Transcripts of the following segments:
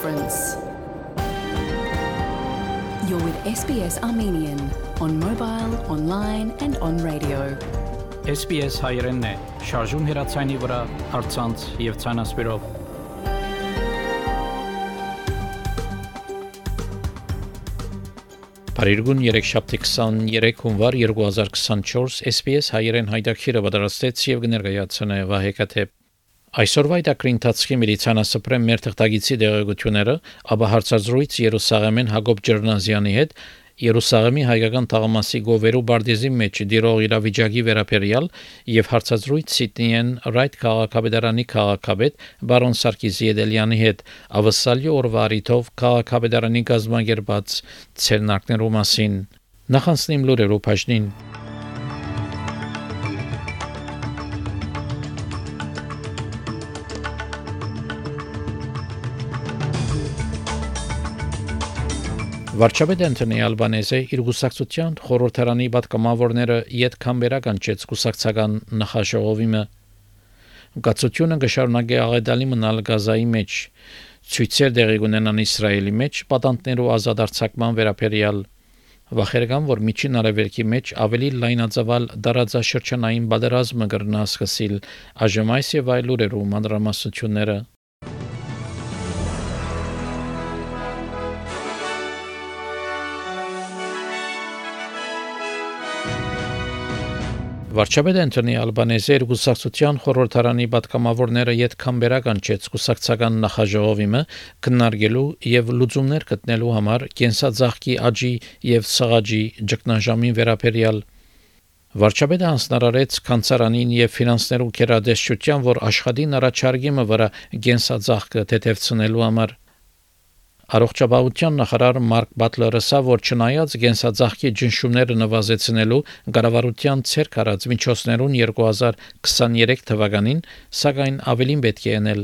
difference. You're with SBS Armenian on mobile, online and on radio. SBS հայերենն է, շարժուն հեռացանի վրա, արցանց եւ ցանասպիրով։ Փարիգուն 3723 հունվար 2024 SBS հայերեն հայտակիրը պատրաստեց եւ կներկայացնե Վահեկաթե Այսօրվա դակրի ընթացքի միլիցիանասպրեմ մեր թղթագիտի դեղեցությունները, ապա հարցազրույց Երուսաղեմեն Հակոբ Ջերնազյանի հետ Երուսաղեմի հայկական թաղամասի գովերու բարձի մեջ դիրող իրավիճակի վերաբերյալ եւ հարցազրույց Սիդնիեն Ռայթ քաղաքապետարանի քաղաքապետ բարոն Սարգիս Եդելյանի հետ ավսալի օրվա արիթով քաղաքապետարանի գազམ་ագերբած ցերնակներու մասին նախանցնիմ լուրերով բաժնին Վարչապետ Անտոնի Ալբանեզը իր հուսակցության խորհրդարանի պատգամավորները յետքամբերական չեց հուսակցական նախաշողովիմը Գացությունը գշարունակի աղետալի մնալ Գազայի մեջ ցույցեր դեղի ունենան Իսրայելի մեջ պատանդներով ազատ արձակման վերաբերյալ վախեր կան որ միջին արևելքի մեջ ավելի լայնածավալ դարաձաշրջանային բادرազմը կրնա սկսիլ այժմ այս եւ այլ ուրերում անդրամասությունները Վարչապետ Անտոնի Ալբանեզը երկուսակցության խորհրդարանի պատգամավորները յետ կամբերական չեց կուսակցական նախաժողովիմը քննարկելու եւ լուծումներ գտնելու համար կենսաձախքի աճի եւ սղաճի ճգնաժամին վերաբերյալ Վարչապետը հանձնարարեց կանցարանին եւ ֆինանսներու կերադեսչության, որ աշխատին առաջարկիմը վրա գենսաձախքը թեթևցնելու համար Առողջապահության նախարար Մարկ Բատլերը ասա, որ չնայած գենսաձախքի ջնշումները նվազեցնելու կառավարության ցերկ արած միջոցներուն 2023 թվականին, սակայն ավելին պետք է անել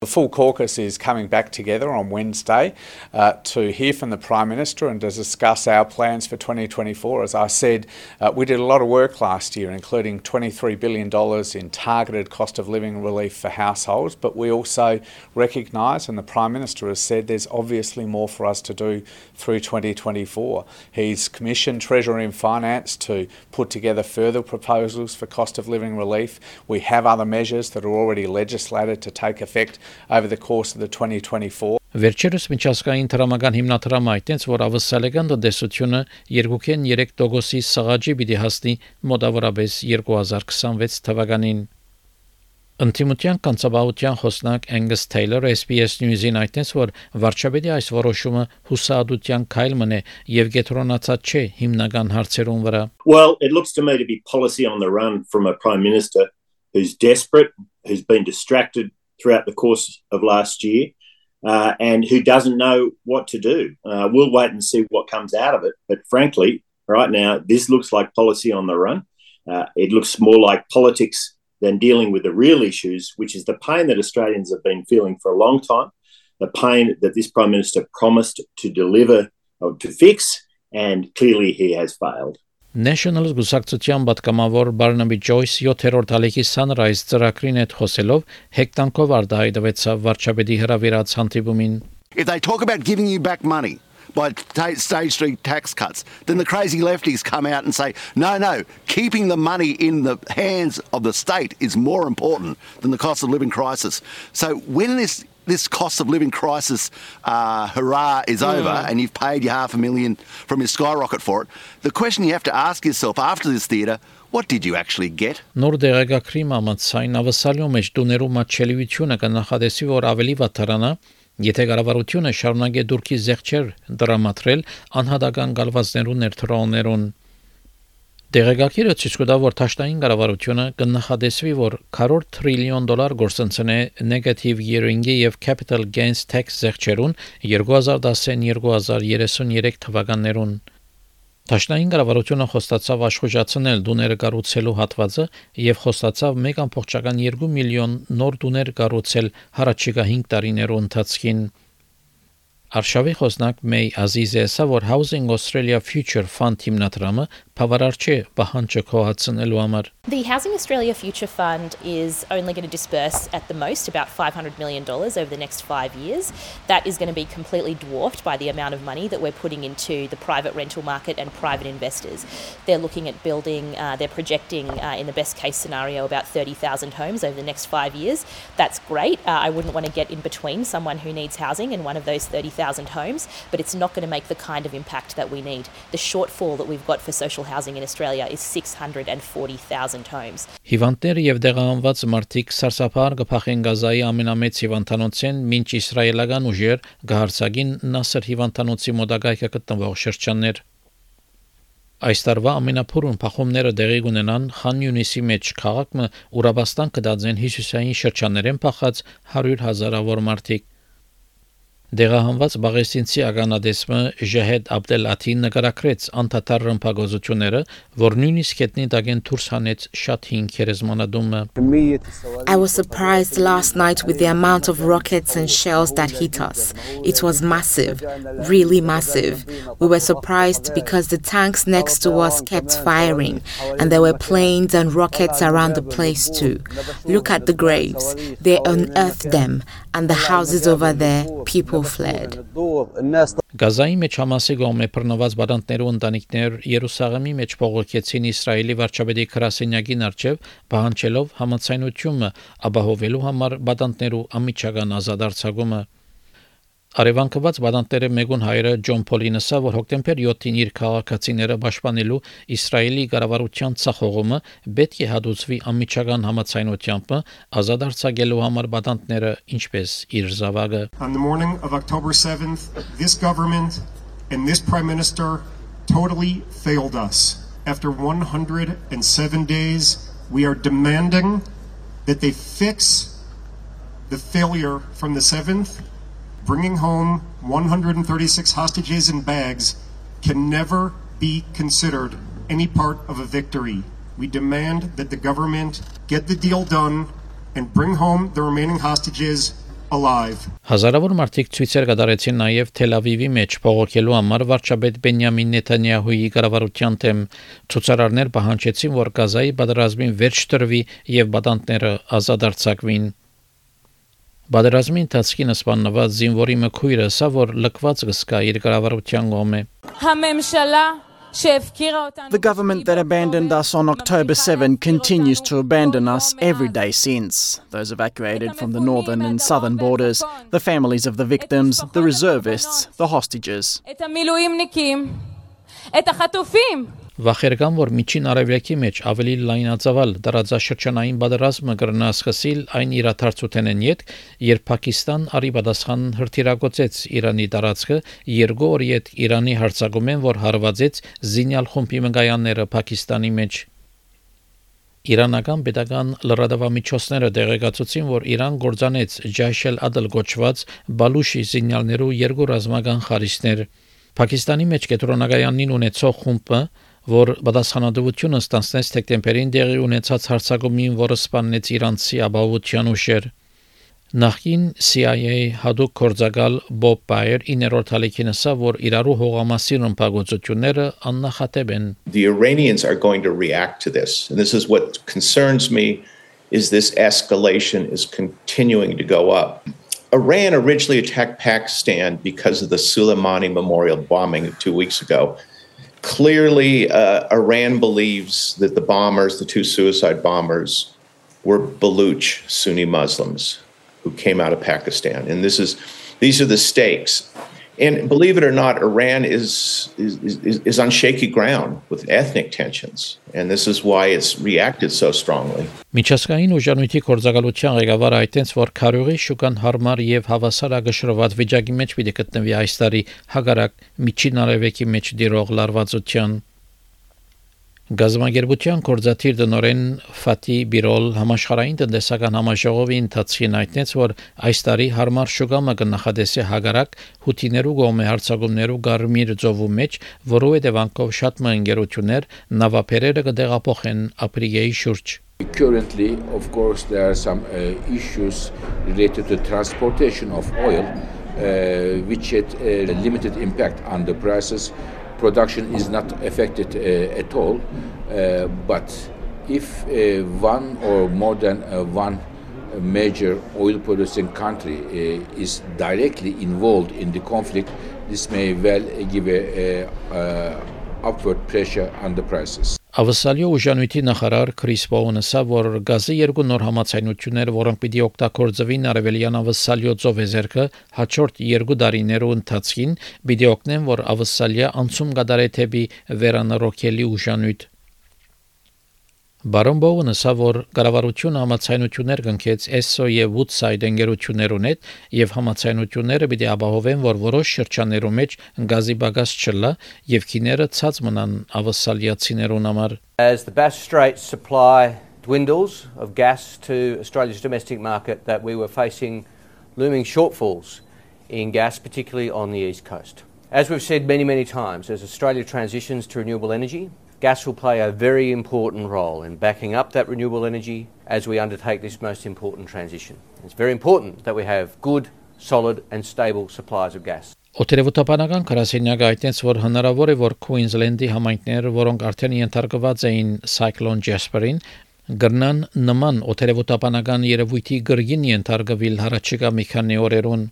The full caucus is coming back together on Wednesday uh, to hear from the Prime Minister and to discuss our plans for 2024. As I said, uh, we did a lot of work last year, including $23 billion in targeted cost of living relief for households, but we also recognise, and the Prime Minister has said, there's obviously more for us to do through 2024. He's commissioned Treasury and Finance to put together further proposals for cost of living relief. We have other measures that are already legislated to take effect over the course of the 2024 Վերջերս միջազգային դրամական հիմնադրամը այդտենց որ ավսալեգան տնտեսությունը 2.3 տոկոսի սղաճի պիտի հասնի մոտավորապես 2026 թվականին Ընտիմության կանցաբահության խոսնակ Angus Taylor SBS News-ին այդտենց որ վարչապետի այս որոշումը հուսահատության քայլ մնե եւ գետրոնացած չէ հիմնական հարցերուն վրա Well it looks to me to be policy on the run from a prime minister who's desperate who's been distracted throughout the course of last year uh, and who doesn't know what to do. Uh, we'll wait and see what comes out of it. But frankly, right now, this looks like policy on the run. Uh, it looks more like politics than dealing with the real issues, which is the pain that Australians have been feeling for a long time, the pain that this Prime Minister promised to deliver or to fix, and clearly he has failed. National Զգուսակցության պատգամավոր Barnaby Joyce 7-րդ ալիքի Sunrise ծրագրին հետ խոսելով հեկտանքով արտահայտվեցավ վարչապետի հրավիրած հանդիպումին If they talk about giving you back money by stage three tax cuts, then the crazy lefties come out and say, no, no, keeping the money in the hands of the state is more important than the cost of living crisis. So when this this cost of living crisis uh, hurrah is mm. over and you've paid your half a million from your skyrocket for it, the question you have to ask yourself after this theatre What did you actually get? Նոր դեղեկագրի մամացային ավսալյո մեջ դուներու մաչելիությունը կնախադեսի որ ավելի վատարանա Եթե կառավարությունը շարունակե դուրքի զեղչեր դրամատրել անհատական գալվածներու ներդրողներուն Դեղեկագիրը ցույց կտա, որ Թաշտային կառավարությունը կնախադեսվի, որ քառորդ տրիլիոն դոլար գործընծնե negative gearing-ի եւ capital gains tax զեղչերուն 2010-2033 թվականներուն։ Թաշտային կառավարությունը խոստացավ աշխուժացնել դուները կառուցելու հատվածը եւ խոստացավ 1.2 միլիոն նոր դուներ կառուցել հարաճիգա 5 տարիներու ընթացքին։ Արշավի խոսնակ Մեյ Ազիզը ասա, որ Housing Australia Future Fund հիմնադրամը բավարար չէ պահանջը կողացնելու համար։ The Housing Australia Future Fund is only going to disperse at the most about $500 million over the next five years. That is going to be completely dwarfed by the amount of money that we're putting into the private rental market and private investors. They're looking at building, uh, they're projecting uh, in the best case scenario about 30,000 homes over the next five years. That's great. Uh, I wouldn't want to get in between someone who needs housing and one of those 30,000 homes, but it's not going to make the kind of impact that we need. The shortfall that we've got for social housing in Australia is 640,000 homes. Հիվանդներ եւ դեղահանված մարդիկ սարսափար կփախեն Գազայի ամենամեծ հիվանդանոցեն, մինչ իսրայելական ուժեր գահարցագին Նասր հիվանդանոցի մոտակայքը գտնվող շրջաններ։ Այս տարվա ամենափուրուն փախումները դեղի կունենան Խան Յունիսի մեջ քաղաքը ուրաբաստան կդածեն հիսուսային շրջաններեն փախած 100 հազարավոր մարդիկ։ Դեղահանված բաղեստինցի ագանադեսմը Ժահեդ Աբդելաթին նկարագրեց անդադար ռմբագոզությունները, որ նույնիսկ հետնի դագեն դուրս հանեց շատ հին քերեզմանադումը։ I was surprised last night with the amount of rockets and shells that hit us. It was massive, really massive. We were surprised because the tanks next to us kept firing and there were planes and rockets around the place too. Look at the graves. They unearthed them and the houses over there, people fled. Գազայի մեջ Համասի գոմե բռնված բանտներու ընտանիքներ Երուսաղեմի մեջ փողոքեցին Իսրայելի վարչապետի քրասենյակին արչև բանջելով համացայնությունը ապահովելու համար բանտներու ամիջական ազատարձակումը Արևանքված բանտերը մեգուն հայրը Ջոն Պոլինսը, որ հոկտեմբեր 7-ին իր քաղաքացիները պաշտպանելու Իսրայելի կառավարության ցախողումը պետք է հադուցվի անմիջական համացայնությամբ ազատարձակելու համար բանտները ինչպես իր զավակը On the morning of October 7th, this government and this prime minister totally failed us. After 107 days, we are demanding that they fix the failure from the 7th bringing home 136 hostages in bags can never be considered any part of a victory. We demand that the government get the deal done and bring home the remaining hostages alive. Հազարավոր մարդիկ ցույցեր կատարեցին նաև Թել Ավիվի մեջ փողոքելու համար վարչապետ Բենյամին Նեթանյահուի կառավարության դեմ ցուցարարներ պահանջեցին, որ Գազայի պատերազմին վերջ տրվի եւ բադանտները ազատարձակվին։ Ընթացքին սպանված զինվորի սա որ գոմե։ Համեմշալա The government that abandoned us on October 7 continues to abandon us every day since. Those evacuated from the northern and southern borders, the families of the victims, the reservists, the hostages. Վախեր կան, որ Միջին Արևելքի մեջ ավելի լայնածավալ տարածաշրջանային պատերազմը կրնա սկսել այն իրաթարցութենեն յետ, երբ Պակիստան արի պատասխան հրթիրակոծեց Իրանի տարածքը երկու օր յետ Իրանի հարձակումեն, որ հարվածեց զինյալ խումբի մգայանները Պակիստանի մեջ։ Իրանական պետական լրատվամիջոցները տեղեկացուցին, որ Իրան գործանեց Ջայշել Ադլ գոչված Բալուշի զինյալներու երկու ռազմական խարիսներ։ Պակիստանի մեջ կետրոնագայանին ունեցող խումբը որ պատասխանատվությունը ստանցնեց դեկտեմբերին տեղի ունեցած հարցակումին, որը սպանեց իրանցի ապահովության ուժեր։ Նախին CIA հadoop կորձակալ Bob Bayer իներորդ հալիքին ասա, որ իրարու հողամասի ռմբագործությունները աննախադեպ են։ The Iranians are going to react to this. And this is what concerns me is this escalation is continuing to go up. Iran originally attacked Pakistan because of the Soleimani memorial bombing 2 weeks ago. Clearly, uh, Iran believes that the bombers, the two suicide bombers, were Baluch Sunni Muslims who came out of Pakistan, and this is these are the stakes. And believe it or not, Iran is, is, is, is on shaky ground with ethnic tensions. And this is why it's reacted so strongly. Միջազգային ուժանույթի կորցակալության ղեկավարը այդտենց որ քարյուղի շուկան հարմար եւ հավասար ագշրված վիճակի մեջ պիտի գտնվի այս տարի հագարակ միջին արևեկի մեջ դիրող լարվածության Գազམ་ագերբության կորզաթիր դնորեն Ֆատի Բիրոլ համաշխարհային տնտեսական համաժողովի ընթացքին հայտնեց, որ այս տարի հարմար շուկամը կնախադեսի հագարակ հութիներու գոմե հարցակումներու գարմիր ծովու մեջ, որովհետև անկով շատ մը ընկերություններ նավապերերը կդեղափոխեն ապրիգեի շուրջ Currently, of course, there are some uh, issues related to transportation of oil, uh, which had a limited impact on the prices production is not affected uh, at all. Uh, but if uh, one or more than one major oil producing country is directly involved in the conflict, this may well give a, a, a upward pressure on the prices. Ավսալյո ուժանույթի նախարար Քրիս Բոունը ասա, որ գազի երկու նոր համացայնություններ, որոնք պիտի օգտագործվին արևելյան Ավսալյո ծովեզերքը հաջորդ երկու տարիներու ընթացքին, պիտի օգնեն, որ Ավսալիա անցում կդարե թեպի վերանորոգելի ուժանույթ Բարոն Բոունը ասա, որ կառավարությունը համացայնություններ կնքեց ESSO եւ Woodside ընկերություններուն հետ եւ համացայնությունները պիտի ապահովեն, որ որոշ շրջաններում մեջ գազի բագաս չլա եւ քիները ցած մնան ավասալիացիներուն համար As the Bass Strait supply dwindles of gas to Australia's domestic market that we were facing looming shortfalls in gas particularly on the east coast. As we've said many many times as Australia transitions to renewable energy gas will play a very important role in backing up that renewable energy as we undertake this most important transition. It's very important that we have good, solid and stable supplies of gas. Օտերևութաբանական քարասենյակը այդտենց որ հնարավոր է որ Queensland-ի համայնքները, որոնք արդեն ենթարկված էին Cyclone Jasper-ին, գրնան նման օտերևութաբանական երևույթի գրգին ենթարկվել հարաճիգա մի քանի օրերուն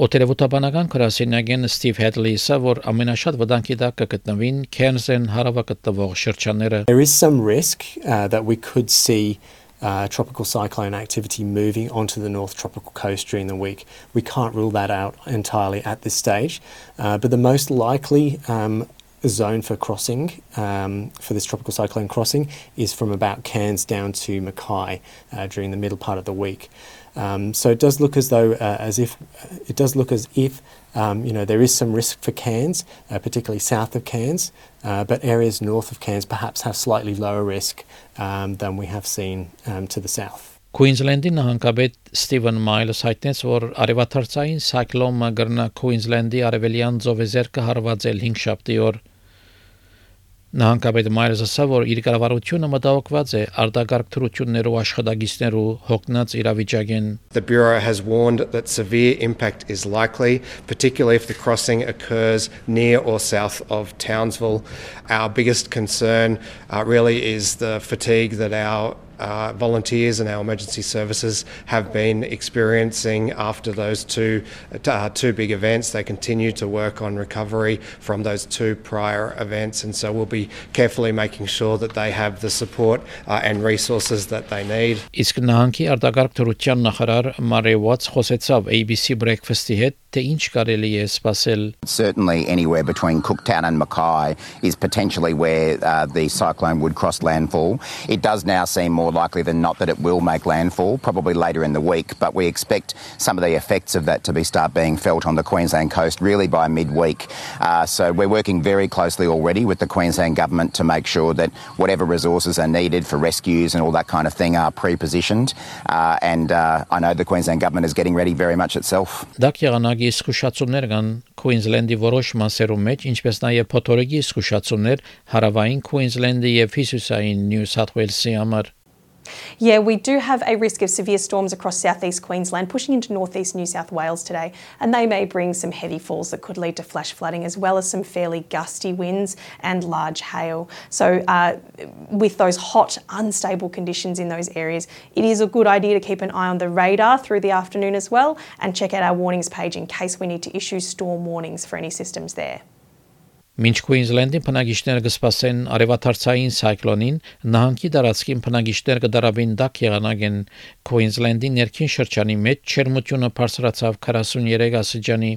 Օտերևութաբանական քրասենյակեն Ստիվ Հեդլիսը, որ ամենաշատ վտանգի տակ կգտնվին Քերնսեն հարավը գտնվող շրջանները։ There is some risk uh, that we could see uh, tropical cyclone activity moving onto the north tropical coast during the week. We can't rule that out entirely at this stage, uh, but the most likely um, zone for crossing um, for this tropical cyclone crossing is from about Cairns down to Mackay uh, during the middle part of the week. Um, so it does look as though, uh, as if, it does look as if, um, you know, there is some risk for Cairns, uh, particularly south of Cairns, uh, but areas north of Cairns perhaps have slightly lower risk um, than we have seen um, to the south. Queensland-ի նահանգապետ Ստիվեն Մայլս հայտնեց, որ արևաթարցային սայքլոնը գրնա Queensland-ի արևելյան ծովեզերքը հարվածել 5 շաբթի օր Նահանգապետ Մայրս ասավ, որ իր կառավարությունը մտահոգված է արտագարկ թրություններով աշխատագիցներու հոգնած իրավիճակեն։ The bureau has warned that severe impact is likely, particularly if the crossing occurs near or south of Townsville. Our biggest concern uh, really is the fatigue that our Uh, volunteers and our emergency services have been experiencing after those two uh, two big events. They continue to work on recovery from those two prior events, and so we'll be carefully making sure that they have the support uh, and resources that they need. Նախարար Մարի խոսեցավ ABC Breakfast-ի հետ Certainly, anywhere between Cooktown and Mackay is potentially where uh, the cyclone would cross landfall. It does now seem more likely than not that it will make landfall, probably later in the week, but we expect some of the effects of that to be start being felt on the Queensland coast really by midweek. Uh, so we're working very closely already with the Queensland government to make sure that whatever resources are needed for rescues and all that kind of thing are pre-positioned. Uh, and uh, I know the Queensland government is getting ready very much itself. Դակեղանակի զսկուշացումներ կան Queensland-ի որոշ մասերում մեջ, ինչպես նաև փոթորիկի զսկուշացումներ հարավային Queensland-ի եւ հյուսիսային New South Wales-ի համար։ yeah, we do have a risk of severe storms across southeast Queensland, pushing into northeast New South Wales today, and they may bring some heavy falls that could lead to flash flooding, as well as some fairly gusty winds and large hail. So, uh, with those hot, unstable conditions in those areas, it is a good idea to keep an eye on the radar through the afternoon as well, and check out our warnings page in case we need to issue storm warnings for any systems there. Մինչ Queensland-ի բնակիչները կսպասեն արևաթարցային սայկլոնին, նահանգի տարածքին բնակիչներ կդարավին դակ եղանակ են Queensland-ի ներքին շրջանի մեջ չերմությունը բարձրացավ 43 աստիճանի։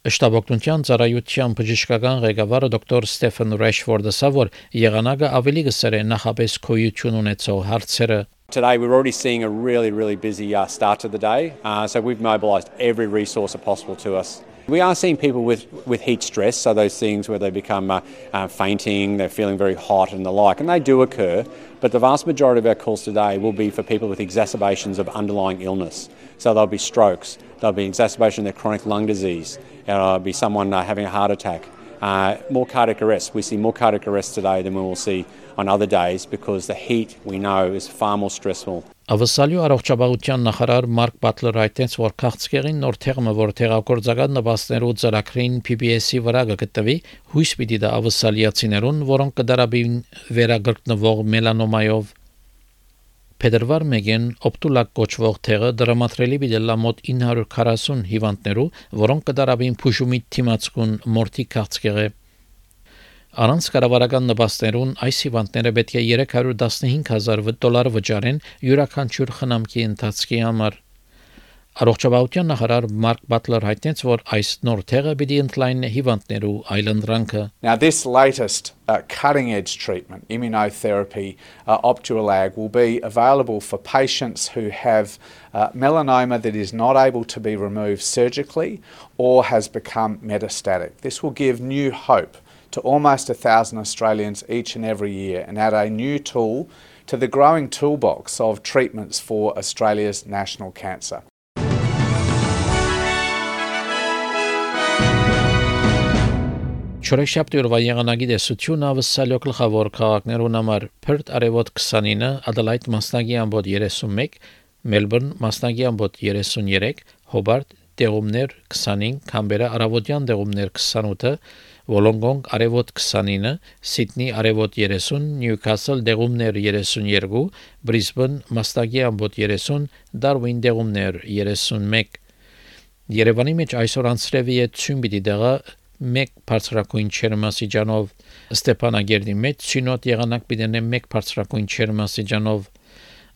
Շտաբօգնության ծառայության բժշկական ղեկավարը դոկտոր Ստեֆեն Ռեշֆորդը ասա, որ եղանակը ավելի է նախապես քոյություն ունեցող հարցերը Today, we're already seeing a really, really busy uh, start to the day. Uh, so, we've mobilised every resource possible to us. We are seeing people with, with heat stress, so those things where they become uh, uh, fainting, they're feeling very hot and the like, and they do occur. But the vast majority of our calls today will be for people with exacerbations of underlying illness. So there'll be strokes, there'll be exacerbation of their chronic lung disease, there'll be someone uh, having a heart attack. Uh, more cardiac arrest. We see more cardiac arrest today than we will see on other days because the heat we know is far more stressful. Ավսալյու առողջապահության նախարար Մարկ Բատլերը այդտենց որ քաղցկեղին նոր թեղմը որ թեղակորձական նպաստներու ծրագրին PBS-ի վրա գտնվի հույս պիտի դա ավսալիացիներուն որոնք կդարաբին վերագրտնվող մելանոմայով Փետրվար 1-ին օպտուլակ կոչվող թեղը դրամատրելի բիդելա մոտ 940 հիվանդներու, որոնք կդարաբին փուշումի թիմացկուն մորթի քաղցկեղը Առանց կառավարական նպաստերուն այս հիվանդները պետք է 315000 դոլար վճարեն յուրաքանչյուր խնամքի ընթացքի համար։ Առողջապահության նախարար Մարկ Բատլեր հայտնեց, որ այս նոր թեղը պիտի ընդլայնի հիվանդներու այլընտրանքը։ Now this latest uh, cutting edge treatment, immunotherapy, uh, Opdualag, will be available for patients who have uh, melanoma that is not able to be removed surgically or has become metastatic. This will give new hope to almost a thousand Australians each and every year and add a new tool to the growing toolbox of treatments for Australia's national cancer. Չորեքշաբթի օրվա եղանակի դեսությունը ավսալյո գլխավոր քաղաքներուն համար Perth արևոտ 29, Adelaide մասնագի ամբոտ 31, Melbourne մասնագի ամբոտ 33, Hobart դեղումներ 25, Canberra արևոտյան դեղումներ 28 Վոլոնգոնգ արևոտ 29, Սիդնի արևոտ 30, Նյուքասլ դեղումներ 32, Բրիսբեն մաստագի ամբոտ 30, Դարվին դեղումներ 31։ Երևանի մեջ այսօր անցրևի է ցյումբիդի դեղը 1 բարձրակույն չերմասիջանով Ստեփանագերդի մեջ ցինոտ եղանակ պիտենե 1 բարձրակույն չերմասիջանով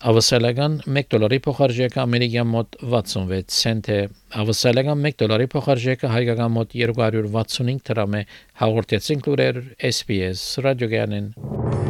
Ավսալական 1 դոլարի փոխարժեքը ամերիկյան մոտ 66 سنت է։ Ավսալական 1 դոլարի փոխարժեքը հայկական մոտ 265 դրամ է։ Հաղորդեցին լուրեր SPS ռադիոգյանեն։